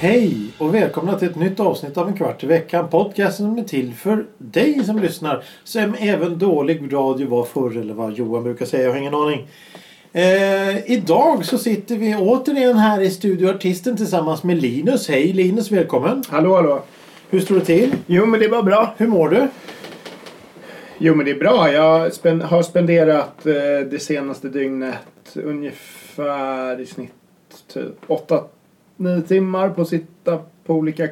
Hej och välkomna till ett nytt avsnitt av En kvart i veckan. Podcasten som är till för dig som lyssnar. Som även dålig radio var förr eller vad Johan brukar säga. Jag har ingen aning. Eh, idag så sitter vi återigen här i Studio Artisten tillsammans med Linus. Hej Linus, välkommen! Hallå, hallå. Hur står det till? Jo, men det var bra. Hur mår du? Jo, men det är bra. Jag spen- har spenderat eh, det senaste dygnet ungefär i snitt typ 8-9 timmar på att sitta på olika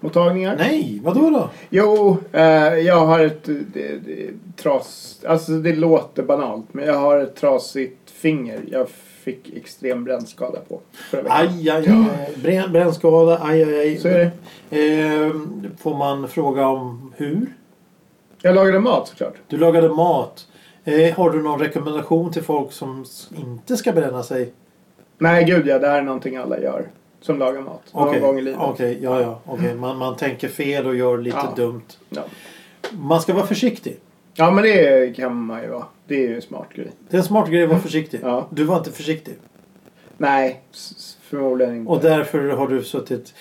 akutmottagningar. Nej, vad då? då? Jo, eh, jag har ett det, det, tras... Alltså det låter banalt, men jag har ett trasigt finger. Jag fick extrem brännskada på förra. Aj, aj, aj. Brän, brännskada, aj, aj, aj. Så är det. Eh, får man fråga om hur? Jag lagade mat såklart. Du lagade mat. Eh, har du någon rekommendation till folk som inte ska bränna sig? Nej, gud ja. Det här är någonting alla gör. Som lagar mat. Någon Okej, gång i livet. okej, ja, ja. okej. Man, man tänker fel och gör lite Ja. dumt. Ja. Man ska vara försiktig. ja, men det kan man ju vara. Det är ju en smart grej. Det är en smart grej att vara försiktig. Ja. Du var inte försiktig. Nej, förmodligen inte. Och därför har du suttit...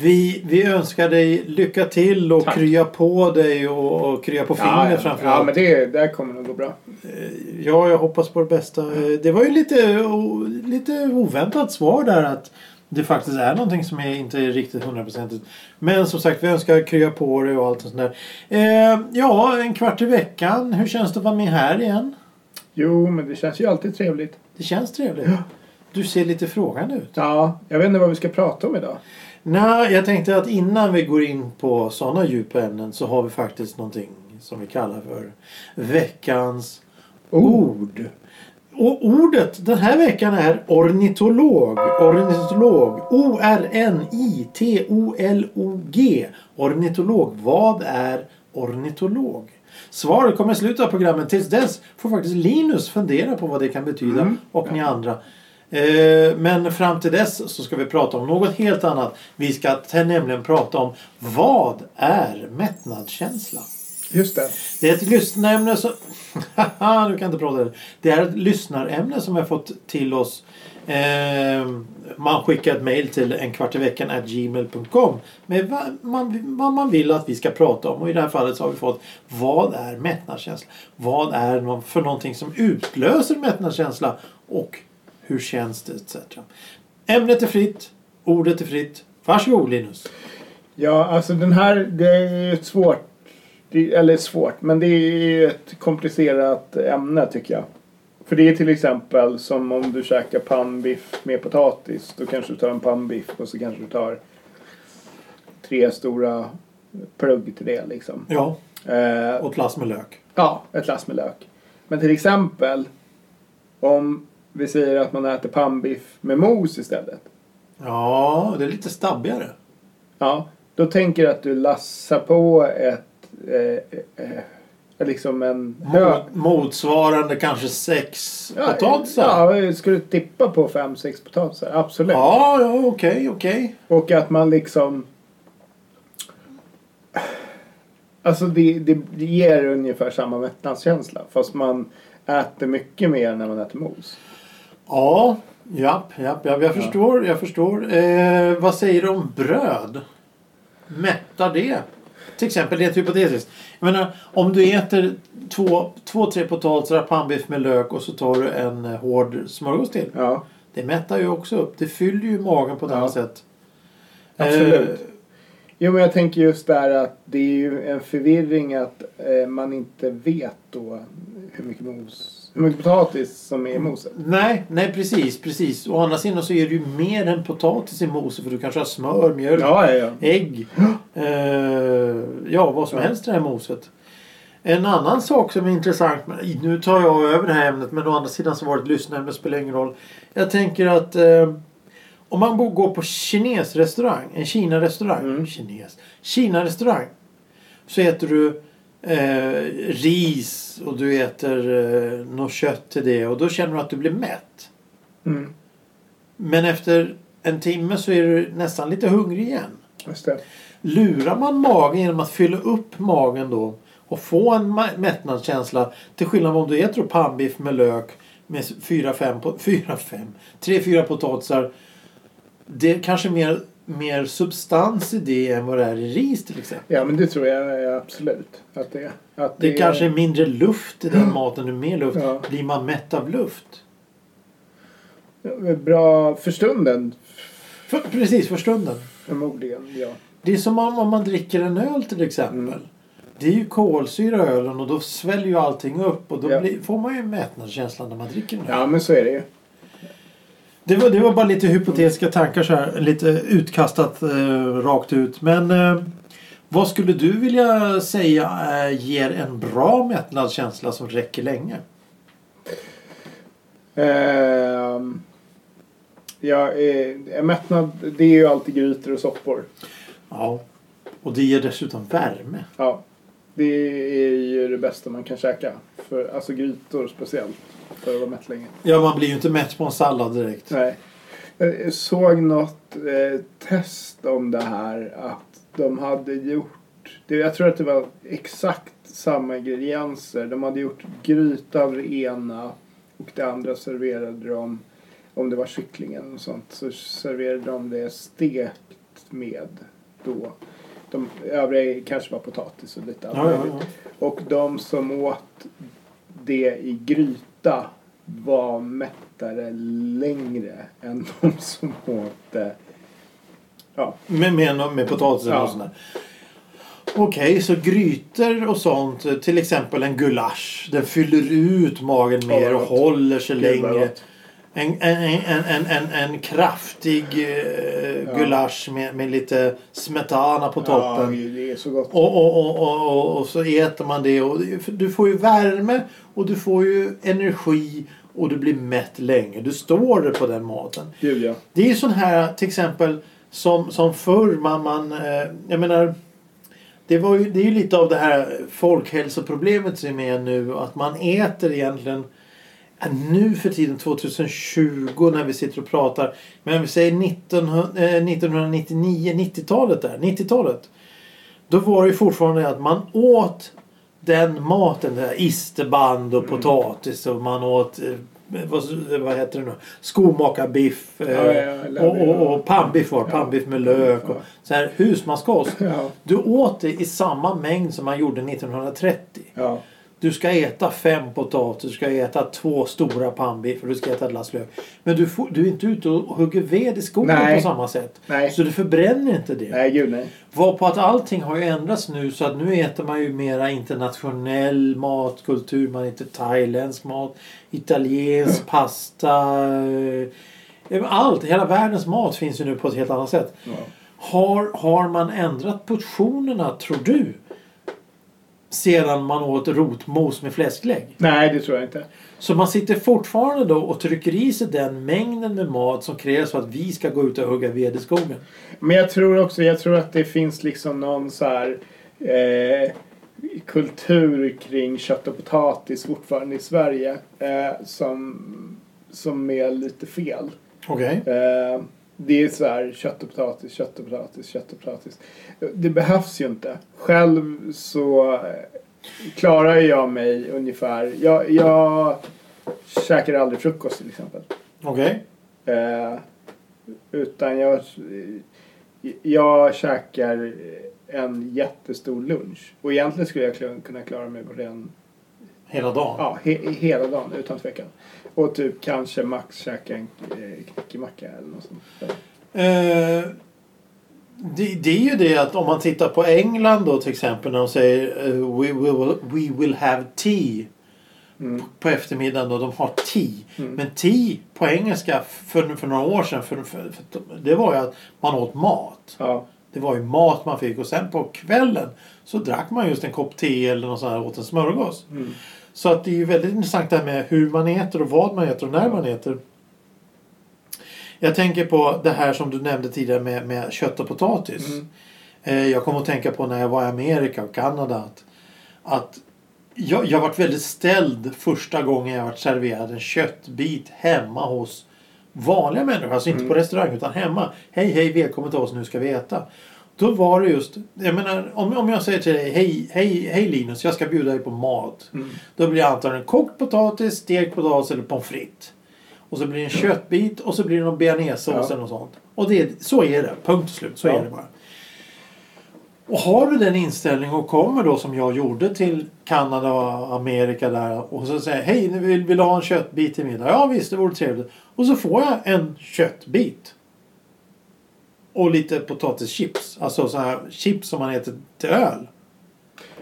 Vi, vi önskar dig lycka till och Tack. krya på dig och, och krya på fingret ja, ja. framförallt. ja, men det, det kommer nog gå bra. Ja, jag hoppas på det bästa. Eh, Det var ju lite, lite oväntat svar där att det faktiskt är någonting som är inte är riktigt hundraprocentigt. Men som sagt, vi önskar krya på dig och allt sånt där. Eh, ja, en kvart i veckan. Hur känns det att vara med här igen? Jo, men det känns ju alltid trevligt. Det känns trevligt. Du ser lite frågande ut. Ja, jag vet inte vad vi ska prata om idag. Nej, jag tänkte att innan vi går in på sådana djupa ämnen så har vi faktiskt någonting som vi kallar för veckans ord. Och ordet den här veckan är ornitolog. Ornitolog. O-R-N-I-T-O-L-O-G. Ornitolog. Vad är ornitolog? Svaret kommer i slutet av programmet. Tills dess får faktiskt Linus fundera på vad det kan betyda. Mm. Och ni andra. Eh, Men fram till dess så ska vi prata om något helt annat. Vi ska nämligen prata om vad är mättnadskänsla? Just det. Det är ett lyssnarämne som... Haha, du kan inte prata. Det är ett lyssnarämne som vi har fått till oss. Eh, man skickar ett mail till en kvart i veckan at gmail.com med vad man, vad man vill att vi ska prata om. Och i det här fallet så har vi fått vad är mättnadskänsla? Vad är någon, för någonting som utlöser mättnadskänsla? Och hur känns det etc. Ämnet är fritt. Ordet är fritt. Varsågod Linus. Ja, alltså den här, det är ju ett svårt, det, eller svårt, men det är ett komplicerat ämne tycker jag. För det är till exempel som om du käkar pannbiff med potatis. Då kanske du tar en pannbiff och så kanske du tar tre stora plugg till det liksom. Ja, Eh, och ett lass med lök. Ja, ett lass med lök. Men till exempel om vi säger att man äter pannbiff med mos istället. Ja, det är lite stabbigare. Ja, då tänker jag att du lassar på ett eh, eh, liksom en hög... Mot, motsvarande kanske sex Ja, potatisar. Ja, ska du tippa på fem, sex potatisar? Absolut. Ja, ja, okej, okej. Och att man liksom... Alltså det, det, det ger ungefär samma mättnadskänsla. Fast man äter mycket mer när man äter mos. Ja, japp, japp, japp. Jag förstår, jag förstår. Eh, vad säger du om bröd? Mättar det? Till exempel, rent hypotetiskt. Jag menar, om du äter två, två tre potatisar, pannbiff med lök och så tar du en eh, hård smörgås till. Ja, Det mättar ju också upp. Det fyller ju magen på ett Ja. annat sätt. absolut. Eh, Jo, men jag tänker just där att det är ju en förvirring att eh, man inte vet då hur mycket mos, hur mycket potatis som är i moset. Nej, nej precis, precis. Å andra sidan så är det ju mer än potatis i moset för du kanske har smör, mjölk, Ja, ja, ja. ägg. Eh, ja, vad som helst i det här moset. En annan sak som är intressant, nu tar jag över det här ämnet men å andra sidan så var det ett lyssnämne, spelar ingen roll. Jag tänker att eh, om man går på kinesrestaurang, en Kina-restaurang, Mm. kines, Kina-restaurang så äter du eh, ris och du äter eh, något kött till det och då känner du att du blir mätt. Mm. Men efter en timme så är du nästan lite hungrig igen. Just det. Lurar man magen genom att fylla upp magen då och få en mättnadskänsla till skillnad från om du äter pannbiff med lök med 4-5 po- fyra, fem, 3-4 potatisar. Det är kanske mer, mer substans i det än vad det är i ris till exempel. Ja men det tror jag är absolut. Att det, att Det kanske är mindre luft i den maten. Det är mer luft. Ja. Blir man mätt av luft? är bra för stunden. För, precis, för stunden. Förmodligen, ja. Det är som om, om man dricker en öl till exempel. Mm. Det är ju kolsyra ölen och då sväljer ju allting upp och då Ja. blir, får man ju mättnadskänsla när man dricker en öl. Ja men så är det ju. Det, var, det var bara lite hypotetiska tankar så här. Lite utkastat eh, rakt ut. Men eh, vad skulle du vilja säga eh, ger en bra mättnadskänsla som räcker länge? Ehm, ja, eh, mättnad, det är ju alltid grytor och soppor. Ja. Och det ger dessutom värme. Ja. Det är ju det bästa man kan käka. För, alltså grytor speciellt. För att vara mätt länge. Ja, man blir ju inte mätt på en sallad direkt. Nej. Jag såg något eh, test om det här. Att de hade gjort. Det, jag tror att det var exakt samma ingredienser. De hade gjort gryta av det ena. Och det andra serverade de. Om det var kycklingen och sånt. Så serverade de det stekt med då. De övriga kanske var potatis och lite allt Ja, ja, ja. Och de som åt det i gryta var mättare längre än de som åt det. Ja, Med, med, med potatisen Ja. och sånt där. Okej, så grytor och sånt. Till exempel en gulasch. Den fyller ut magen mer och håller sig Gud, längre. gott. En, en, en, en, en, kraftig eh, gulasch med, med lite smetana på toppen. det är så gott. Och, och, och, och, så äter man det. Och du får ju värme och du får ju energi och du blir mätt länge. Du står det på den maten. Gud ja. Det är ju sån här till exempel som, som förr man, man eh, jag menar det, var ju, det är ju lite av det här folkhälsoproblemet som är nu att man äter egentligen nu för tiden 2020 när vi sitter och pratar men vi säger 1900, eh, 1999, 90-talet där, 90-talet då var det fortfarande att man åt den maten, det där isterband och potatis och man åt eh, vad, vad heter det nu? Skomakarbiff eh, Ja, ja, och, och, och pannbiff var. Pannbiff med lök och så här husmanskost. Ja. Du åt det i samma mängd som man gjorde 1930. Du ska äta fem potatis, du ska äta två stora pannbiffar, du ska äta ett lass lök. Men du, får, du är inte ute och hugger ved i skogen Nej. på samma sätt. Nej. Så du förbränner inte det. Nej, gud nej. Var på att allting har ju ändrats nu så att nu äter man ju mera internationell matkultur. Man äter thailändsk mat, italiensk pasta. eh, Allt, hela världens mat finns ju nu på ett helt annat sätt. Ja. Har, har man ändrat portionerna tror du? Sedan man åt rotmos med fläsklägg. Nej, det tror jag inte. Så man sitter fortfarande då och trycker i sig den mängden med mat som krävs för att vi ska gå ut och hugga ved i skogen. Men jag tror också, jag tror att det finns liksom någon så här eh, kultur kring kött och potatis fortfarande i Sverige eh, som, som är lite fel. Okej. Eh, det är så här kött och potatis, kött och potatis, kött och potatis. Det behövs ju inte. Själv så eh, klarar jag mig ungefär. Jag, jag käkar aldrig frukost till exempel. Okej. Eh, utan jag, jag käkar en jättestor lunch. Och egentligen skulle jag kunna klara mig på den Hela dagen? ja, he, hela dagen utan tvekan. Och typ kanske max käka en eh, knäckemacka eller något sånt. Eh, det, det är ju det att om man tittar på England då till exempel när de säger eh, we, will, we will have tea Mm. på eftermiddagen då de har tea. Mm. Men tea på engelska för, för några år sedan för, för, för, det var ju att man åt mat. Ja, Det var ju mat man fick och sen på kvällen så drack man just en kopp te eller något sånt här åt en smörgås. mm. Så att det är ju väldigt intressant det här med hur man äter och vad man äter och när man äter. Jag tänker på det här som du nämnde tidigare med, med kött och potatis. Mm. Eh, jag kommer att tänka på när jag var i Amerika och Kanada att, att jag, jag varit väldigt ställd första gången jag varit serverad en köttbit hemma hos vanliga människor, alltså inte Mm. på restaurang utan hemma. Hej hej välkommen till oss, nu ska vi äta. Då var det just, jag menar om, om jag säger till dig hej, hej, hej Linus, jag ska bjuda dig på mat. Mm. Då blir det antagligen kokt potatis, stekt potatis eller pommes frites. Och så blir det en köttbit och så blir det någon bearnaisesås Ja. eller något sånt. Och det, så är det, punkt slut. Så Ja. är det bara. Och har du den inställningen och kommer då som jag gjorde till Kanada och Amerika där och så säger hej vill, vill du ha en köttbit till middag? Ja visst det vore trevligt. Och så får jag en köttbit. Och lite potatischips. Alltså så här chips som man äter till öl.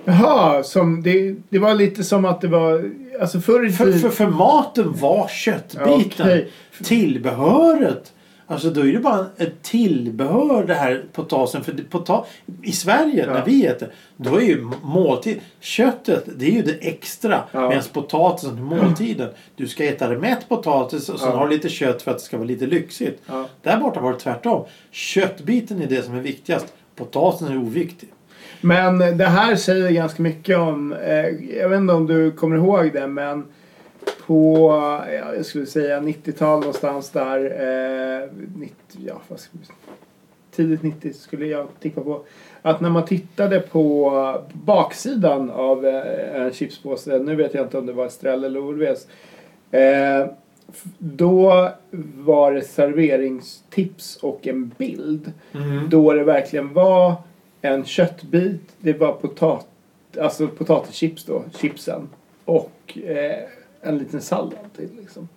Jaha, som det, det var lite som att det var... Alltså förr i För, tiden... för, för maten var köttbiten. Okej. Tillbehöret. Alltså då är det bara ett tillbehör det här potatisen. För det, pota I Sverige Ja. när vi äter. Då är ju måltid. Köttet det är ju det extra. Ja. Medan potatisen är måltiden. Du ska äta det mätt potatis och sen Ja. har du lite kött för att det ska vara lite lyxigt. Ja. Där borta var det tvärtom. Köttbiten är det som är viktigast. Potatisen är oviktig. Men det här säger ganska mycket om, eh, jag vet inte om du kommer ihåg det men på, ja, jag skulle säga 90-tal någonstans där, eh, 90, ja, vi, tidigt 90 skulle jag tippa på. Att när man tittade på baksidan av eh, en chipspåse, nu vet jag inte om det var Estrell eller Orves, eh, då var det serveringstips och en bild. Då det verkligen var en köttbit, det var potat, alltså potatischips då, chipsen. Och eh, en liten sallad till liksom.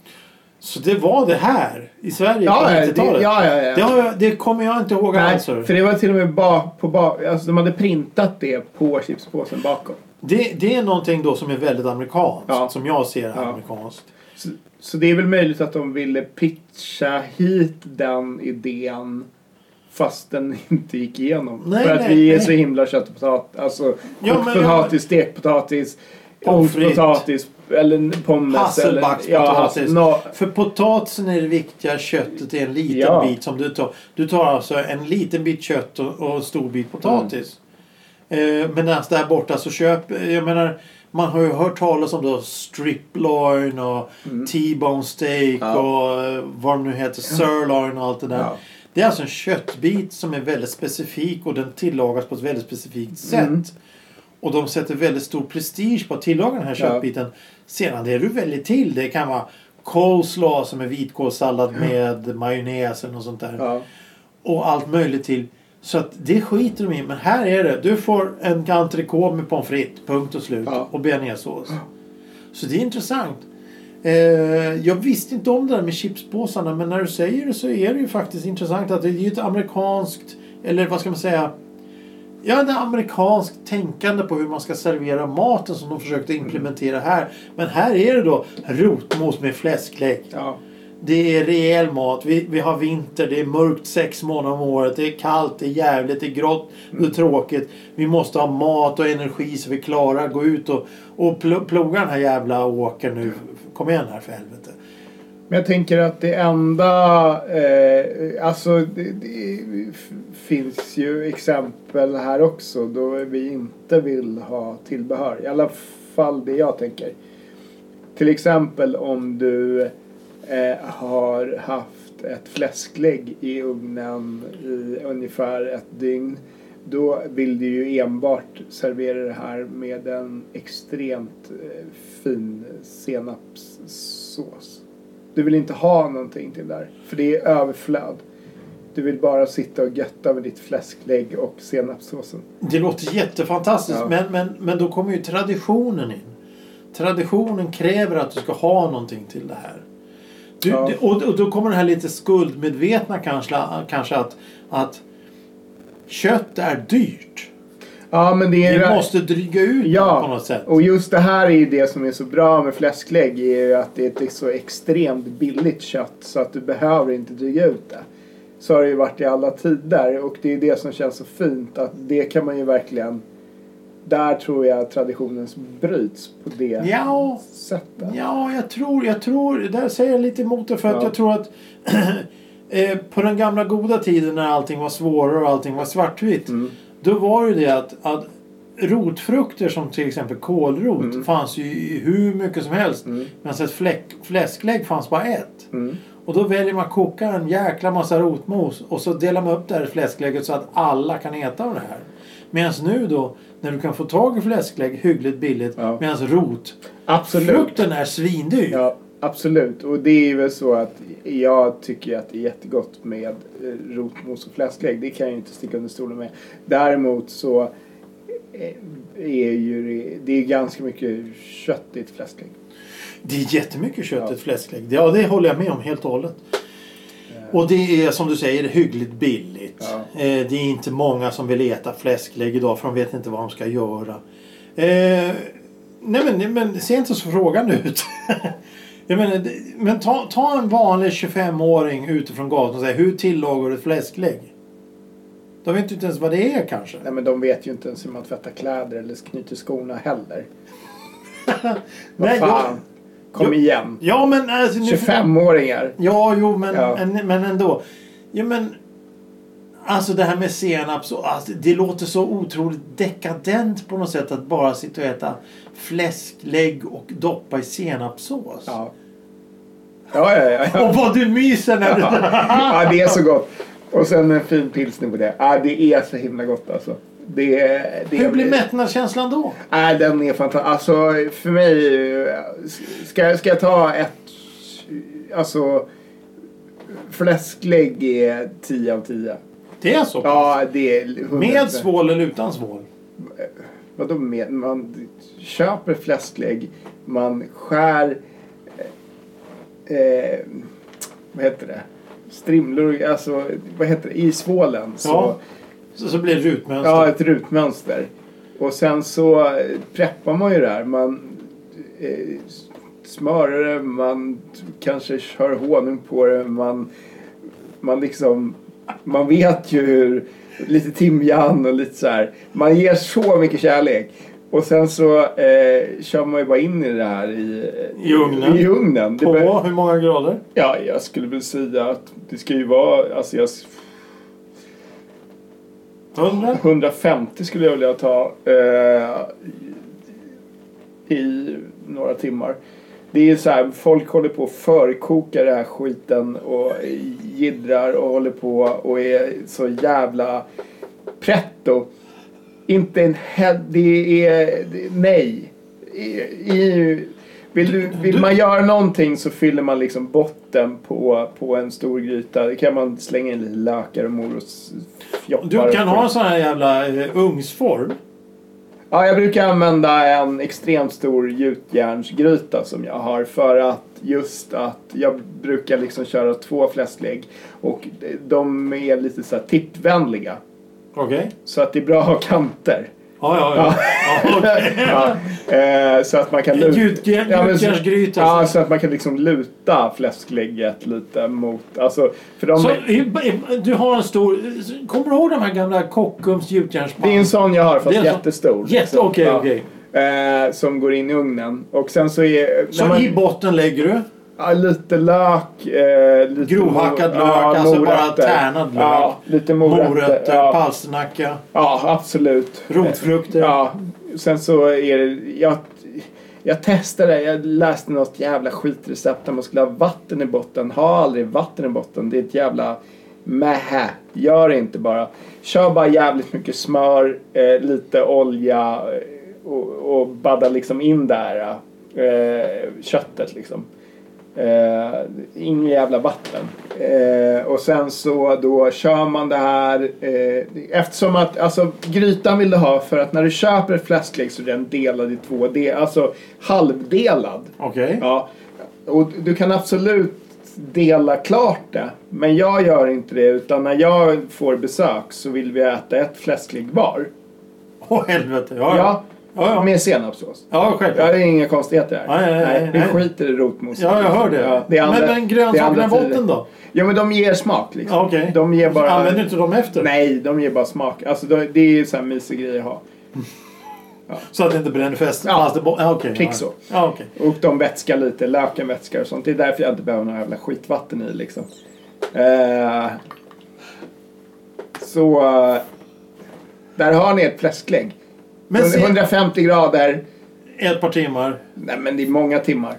Så det var det här i Sverige Ja, på ja, 90-talet? det, ja, ja, ja. Det, har jag, det kommer jag inte ihåg Nej, alls. för det var till och med ba, på ba, alltså de hade printat det på chipspåsen bakom. Det, det är någonting då som är väldigt amerikanskt. Ja. Som jag ser Ja. amerikanskt. Så, så det är väl möjligt att de ville pitcha hit den idén fast den inte gick igenom. Nej, För att nej, vi är nej. så himla kött och potatis. Alltså Ja, men- potatis, stekt potatis, Pommes potatis eller pommes. Hasselbackspotatis. Eller, ja, hassel, no, För potatisen är det viktiga, köttet är en liten Ja. bit som du tar. Du tar alltså en liten bit kött och, och en stor bit potatis. Mm. Eh, Medan där borta så köp, jag menar man har ju hört talas om då strip loin och T-bone steak Mm. Ja. och eh, vad de nu heter, sirloin och allt det där. Ja. Det är alltså en köttbit som är väldigt specifik och den tillagas på ett väldigt specifikt sätt. Mm. Och de sätter väldigt stor prestige på att tillaga den här Ja. köttbiten. Sedan det du väljer till det kan vara coleslaw som är vitkålssallad med majonnäs något sånt där. ja. Och allt möjligt till. Så att det skiter de i. Men här är det. Du får en entrecote med pommes frites. Punkt och slut. Ja. Och bearnaisesås. Så det är intressant. Eh, jag visste inte om det där med chipspåsarna. Men när du säger det så är det ju faktiskt intressant att det är ju ett amerikanskt. Eller vad ska man säga. Ja, det är amerikanskt tänkande på hur man ska servera maten som de försökte implementera här. Men här är det då rotmos med fläsklägg. ja. Det är rejäl mat. Vi, vi har vinter. Det är mörkt sex månader om året. Det är kallt, det är jävligt, det är grått, det är tråkigt. Vi måste ha mat och energi så vi klarar att gå ut och, och pl- ploga den här jävla åkern nu. Kom igen här för helvete. Men jag tänker att det enda, eh, alltså det, det finns ju exempel här också då vi inte vill ha tillbehör. I alla fall det jag tänker. Till exempel om du eh, har haft ett fläsklägg i ugnen i ungefär ett dygn. Då vill du ju enbart servera det här med en extremt eh, fin senapssås. Du vill inte ha någonting till där. För det är överflöd. Du vill bara sitta och götta med ditt fläsklägg och senapssåsen. Det låter jättefantastiskt Ja. men, men, men då kommer ju traditionen in. Traditionen kräver att du ska ha någonting till det här. Du, Ja. och, och då kommer det här lite skuldmedvetna kanske, kanske att, att kött är dyrt. Ja men det är Vi måste dryga ut Ja, på något sätt. och just det här är ju det som är så bra med fläsklägg. är ju att det är ett så extremt billigt kött så att du behöver inte dryga ut det. Så har det ju varit i alla tider och det är det som känns så fint att det kan man ju verkligen där tror jag traditionen bryts på det Ja. sättet. Ja, jag tror, jag tror, där säger jag lite emot det för att Ja. jag tror att eh, på den gamla goda tiden när allting var svårare och allting var svartvitt. Mm. Då var ju det att, att rotfrukter som till exempel kålrot Mm. fanns ju i hur mycket som helst. Mm. Medan ett fläck, fläsklägg fanns bara ett. Mm. Och då väljer man att koka en jäkla massa rotmos och så delar man upp det här fläsklägget så att alla kan äta av det här. Medan nu då, när du kan få tag i fläsklägg hyggligt billigt Ja. medan rot, Absolut. frukten är svindyr. Ja, absolut. Och det är väl så att jag tycker att det är jättegott med eh, rotmos och fläsklägg. Det kan jag ju inte sticka under stolen med. Däremot så eh, är ju det, är ganska mycket kött i ett fläsklägg. Det är jättemycket kött i Ja. fläsklägg. Ja, det håller jag med om helt och hållet. Och det är som du säger hyggligt billigt. Ja. Eh, det är inte många som vill äta fläsklägg idag för de vet inte vad de ska göra. Eh, nej men, men se inte så frågan ut. jag menar, men ta, ta en vanlig 25-åring utifrån gatan och säg hur tillagar du ett fläsklägg? De vet ju inte ens vad det är kanske. Nej men de vet ju inte ens hur man tvättar kläder eller knyter skorna heller. Vad Nej, fan. Kom Jo. igen. Ja men alltså, nu, 25-åringar. Ja, jo, men, Ja. men, men ändå. Ja, men, alltså det här med senap, så, alltså, det låter så otroligt dekadent på något sätt att bara sitta och äta fläsklägg och doppa i senapssås. Ja. Ja, ja, ja. ja. Och vad du myser när du... ja, det är så gott. Och sen en fin pilsner på det. Ja, det är så himla gott alltså. Det, det Hur blir mättnadskänslan då? Nej, den är fantastisk. Alltså för mig. Ska, ska jag ta ett. Alltså. Fläsklägg är 10 av 10. Det är så? Ja, det är 100. Med svål eller utan svål? Vadå med? Man köper fläsklägg. Man skär. Eh, vad heter det? Strimlor, alltså vad heter det? I svålen. Så, Ja. Så, så blir det rutmönster. Ja, ett rutmönster. Och sen så preppar man ju det här. Man eh, smörar det, man kanske kör honung på det. Man, man liksom... Man vet ju hur... Lite timjan och lite så här. Man ger så mycket kärlek. Och sen så eh, kör man ju bara in i det här i, I ugnen. I ugnen. På bör- hur många grader? Ja, jag skulle väl säga att det ska ju vara... Alltså jag, 100? 150 skulle jag vilja ta eh, i några timmar. Det är så här, folk håller på att förkoka den här skiten och jiddrar och håller på och är så jävla pretto. Inte en det är nej. I, i, vill, du, vill man göra någonting så fyller man liksom botten på, på en stor gryta. Det kan man slänga in lite lökar och morotsfjoppar. Du kan ha en sån här jävla eh, ugnsform. Ja, jag brukar använda en extremt stor gjutjärnsgryta som jag har för att just att jag brukar liksom köra två fläsklägg och de är lite så här tippvänliga. Okej? Så att det är bra att ha kanter. Ja, ja, ja. ja. eh, så att man kan luta... Gjutjärn- Ja, så- Gjutjärnsgryta. Ja, så att man kan liksom luta fläsklägget lite mot... Alltså, för de... Så, du har en stor... Kommer du ihåg de här gamla Kockums gjutjärnspann? det är en sån jag har Det fast sån- jättestor. Jätte, liksom. okej, okej. Eh, som går in i ugnen. Och sen så är... Så man- i botten lägger du? Ja, lite lök. Eh, lite Grovhackad lök, alltså bara tärnad lök. Ja, lite morötter. Morötter, ja. palsternacka, ja, absolut. rotfrukter. Ja, sen så är det... Jag, jag testade, jag läste något jävla skitrecept där man skulle ha vatten i botten. Ha aldrig vatten i botten. Det är ett jävla mähä. Gör det inte bara. Kör bara jävligt mycket smör, eh, lite olja eh, och, och badda liksom in där eh, köttet liksom. Eh, ingen jävla vatten. Eh, och sen så då kör man det här. Eh, eftersom att alltså grytan vill du ha för att när du köper ett fläsklägg så är den delad i två delar. Alltså halvdelad. Okej. Ja. Och du kan absolut dela klart det. Men jag gör inte det utan när jag får besök så vill vi äta ett fläsklägg var. Åh helvete. Ja, ja. Ja. Ja, ja. Med senapssås. ja Ja, självklart. det är inga konstigheter här. Nej, nej, nej, vi skiter i rotmosen. Ja, jag hör det. Ja, det är andra, men grönsakerna i botten då? Ja, men de ger smak liksom. Ja, Okej. De ger bara... Använder du inte dem efter? Nej, de ger bara smak. Alltså de, det är ju så här mysig grej att ha. Så att det inte bränner fast? Ja. ja, okej. Prick ja. så. Ja, okej. Och de vätskar lite, löken vätskar och sånt. Det är därför jag inte behöver några jävla skitvatten i liksom. Eh, så... eh, där har ni ett fläsklägg. Men se, 150 grader. ett par timmar. Nej men det är många timmar.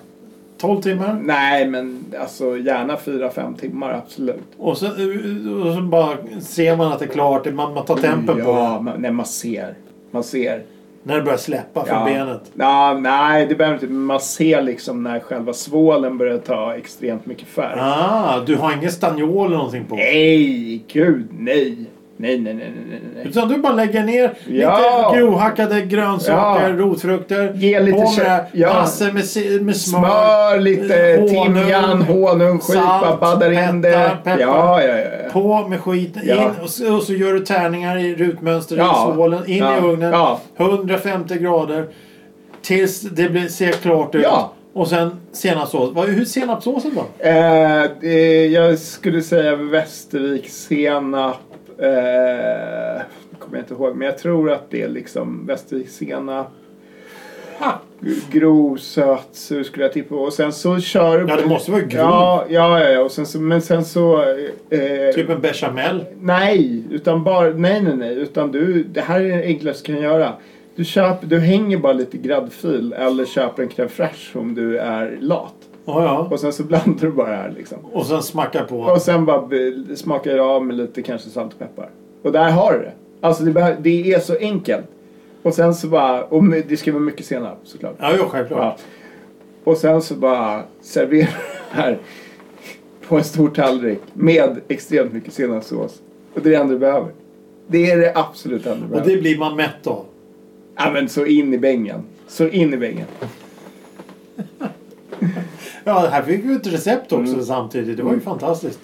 12 timmar? Nej, men alltså gärna 4-5 timmar, absolut. Och så, och så bara ser man att det är klart. Man, man tar tempen på Ja, det. man, nej, man ser. Man ser. När det börjar släppa från Ja. benet. Ja, nej, det behöver inte. Man ser liksom när själva svålen börjar ta extremt mycket färg. Ah, du har ingen stanniol eller någonting på? Nej, gud nej. Nej, nej, nej, nej, nej. Utan du bara lägger ner Ja. lite grovhackade grönsaker, Ja. rotfrukter. Ge lite på med. Ja. massor med, med smör. Smör, lite honung, timjan, honungsskiva, salt, baddar in det. peppar. Ja, ja, ja. På med skiten. Ja. In, och, så, och så gör du tärningar i rutmönster Ja. i sålen. In i ugnen. Ja. 150 grader. Tills det blir, ser klart ut. Och sen senapssås. Vad- Hur senapssåsen då? Eh, det, jag skulle säga Västervik senap. Eh, kommer jag inte ihåg, men jag tror att det är liksom Västervik senap. Ah. Grov sötsur skulle jag tippa på. Och sen så kör du... Ja, det måste vara grov. Ja, ja, ja. ja. Och sen så, men sen så... Eh, Typ en bechamel. Nej, utan bara... Nej, nej, nej. Utan du... Det här är det enklaste du kan göra. Du, köper, du hänger bara lite gräddfil eller köper en crème fraîche om du är lat. Ja, ja. Och sen så blandar du bara det här liksom. Och sen smacka på. Och sen bara smakar jag av med lite kanske salt och peppar. Och där har du det. Alltså det, det är så enkelt. Och sen så bara, och det ska vara mycket senap såklart. Ja, ja självklart. Ja. Och sen så bara servera det här på en stor tallrik med extremt mycket senapssås. Och det är det enda du behöver. Det är det absolut enda du Och behöver. det blir man mätt av. Ja men så in i bängen. Så in i bängen. Ja, här fick vi ett recept också Mm. samtidigt. Det var ju fantastiskt.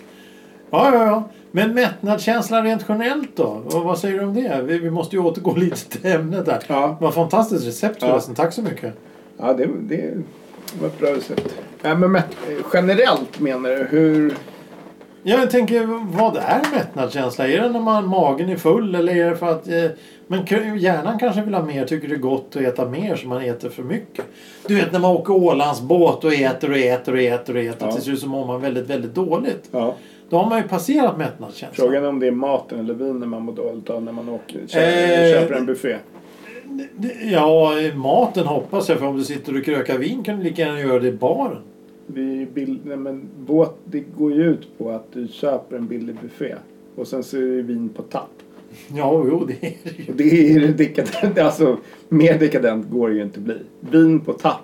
Ja, ja, ja. Men mättnadskänsla rent generellt då? Och vad säger du om det? Vi, vi måste ju återgå lite till ämnet där. Ja. Vad fantastiskt recept Ja. förresten. Tack så mycket. Ja det, det var ett bra recept. Ja, men mätt, generellt menar du? Hur... Ja, jag tänker, vad är mättnadskänsla? Är det när man, magen är full eller är det för att eh, men hjärnan kanske vill ha mer, tycker det är gott att äta mer så man äter för mycket? Du vet när man åker Ålandsbåt och äter och äter och äter och äter Ja. till slut så mår man väldigt, väldigt dåligt. Ja. Då har man ju passerat mättnadskänslan. Frågan är om det är maten eller vinen man mår dåligt av när man åker, Eh, köper, köper en buffé. Ja, maten hoppas jag. För om du sitter och krökar vin kan du lika gärna göra det i baren. Det, bild, nej, men båt, det går ju ut på att du köper en billig buffé. Och sen så är det vin på tapp. Ja, jo, det är det ju. Det är dekadent. Alltså, mer dekadent går det ju inte bli. Vin på tapp.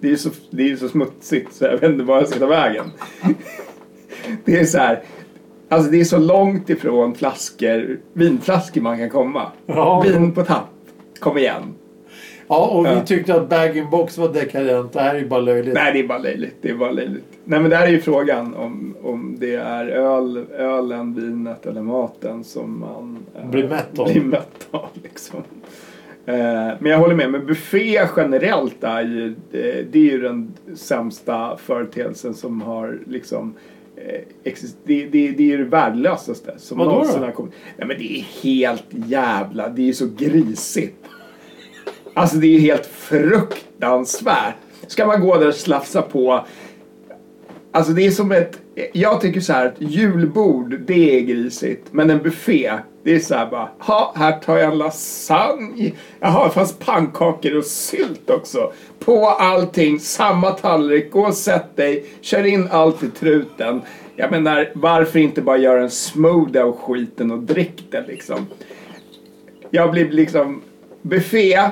Det är ju så, det är så smutsigt så jag vet inte var jag ska ta vägen. Det är så här. Alltså det är så långt ifrån flaskor, vinflaskor man kan komma. Ja. Vin på tapp. Kom igen. Ja, och vi tyckte att bag-in-box var dekadent. Det här är ju bara löjligt. Nej, det är bara löjligt. Det är bara löjligt. Nej, men där är ju frågan om, om det är öl, ölen, vinet eller maten som man eh, Blir mätt av. Blir mätt av liksom. Eh, men jag håller med. Men buffé generellt är ju, eh, det är ju den sämsta företeelsen som har liksom eh, exist- det, det, det är ju det värdelösaste som Vadå någonsin då? har kommit. Nej men det är helt jävla, det är ju så grisigt. Alltså det är ju helt fruktansvärt. Ska man gå där och slafsa på. Alltså det är som ett, jag tycker så här att julbord det är grisigt. Men en buffé det är så här bara, ha här tar jag en lasagne. Jaha, det fanns pannkakor och sylt också. På allting, samma tallrik, gå och sätt dig, kör in allt i truten. Jag menar, varför inte bara göra en smoothie av skiten och drick det liksom. Jag blir liksom, buffé,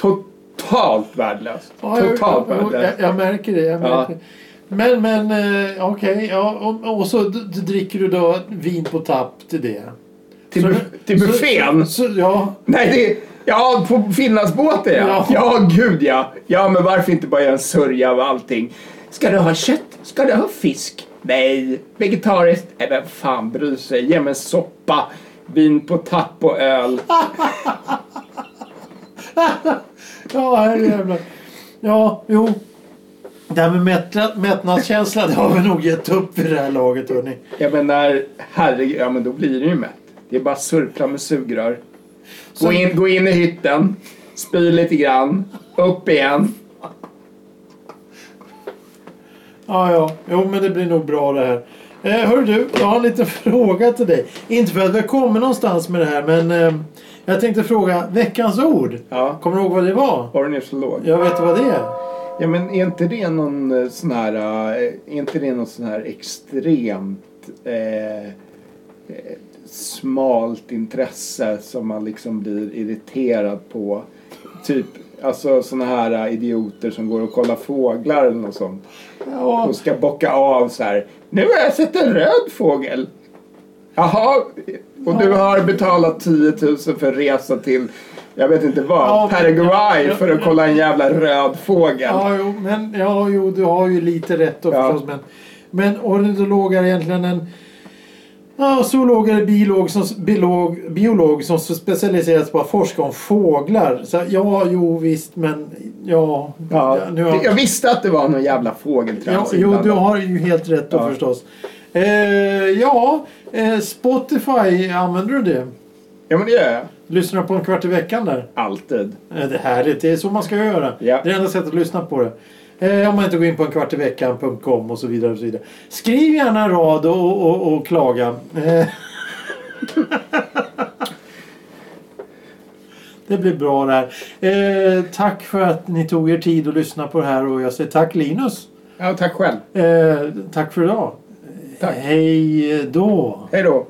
totalt värdelöst. Ja, jag, Totalt jag, jag, värdelöst. jag märker det. Jag Ja. märker. det. Men, men eh, okej. ja, och, och så dricker du då vin på tapp till det. Till, Så- till buffén? Så, så, ja. Nej, det Ja, på Finlandsbåten ja. Ja. ja. gud ja. Ja, men varför inte bara göra en sörja av allting? Ska du ha kött? Ska du ha fisk? Nej. Vegetariskt? Nej, vem fan bryr sig? Ge mig en soppa, vin på tapp och öl. Ja, herrejävlar. Ja, jo. Det här med mättna, mättnadskänsla det har vi nog gett upp vid det här laget hörni. Jag menar, herregud, ja men då blir det ju mätt. Det är bara surpla med sugrör. Gå in, gå in i hytten, spy lite grann, upp igen. Ja, ja. Jo, men det blir nog bra det här. Eh, hör du, jag har en liten fråga till dig. Inte för att vi kommer någonstans med det här, men eh, jag tänkte fråga veckans ord. Ja, Kommer du ihåg vad det var? ornitolog. Jag vet vad det är. Ja men är inte det någon eh, sån här, eh, är inte det någon sån här extremt eh, eh, smalt intresse som man liksom blir irriterad på? Typ, alltså såna här idioter som går och kollar fåglar eller något sånt. Ja, Och ska bocka av så här. Nu har jag sett en röd fågel. Jaha, och du har betalat 10 000 för resa till, jag vet inte vad, Ja, Paraguay ja, för att ja. kolla en jävla röd fågel. ja, jo, men, ja, jo, du har ju lite rätt då Ja. förstås. Men, men ornitolog är egentligen en ja, zoolog eller biolog som, biolog, biolog som specialiseras på att forska om fåglar. Så, ja, jo visst, men ja. Ja, nu har, Jag visste att det var någon jävla ja, fågeltrams jo, inblandad. du har ju helt rätt då Ja. förstås. Eh, ja, eh, Spotify, använder du det? Ja men det gör jag. Lyssnar på en kvart i veckan där? Alltid. Eh, Det är härligt, det är så man ska göra. Ja. Det är enda sättet att lyssna på det. Eh, om man inte går in på en kvart i veckan.com och så vidare. Och så vidare. Skriv gärna en rad och, och, och klaga. Eh. det blir bra det här. Eh, tack för att ni tog er tid att lyssna på det här och jag säger tack Linus. Ja, tack själv. Tack för idag. Tack. Hej då. Hej då.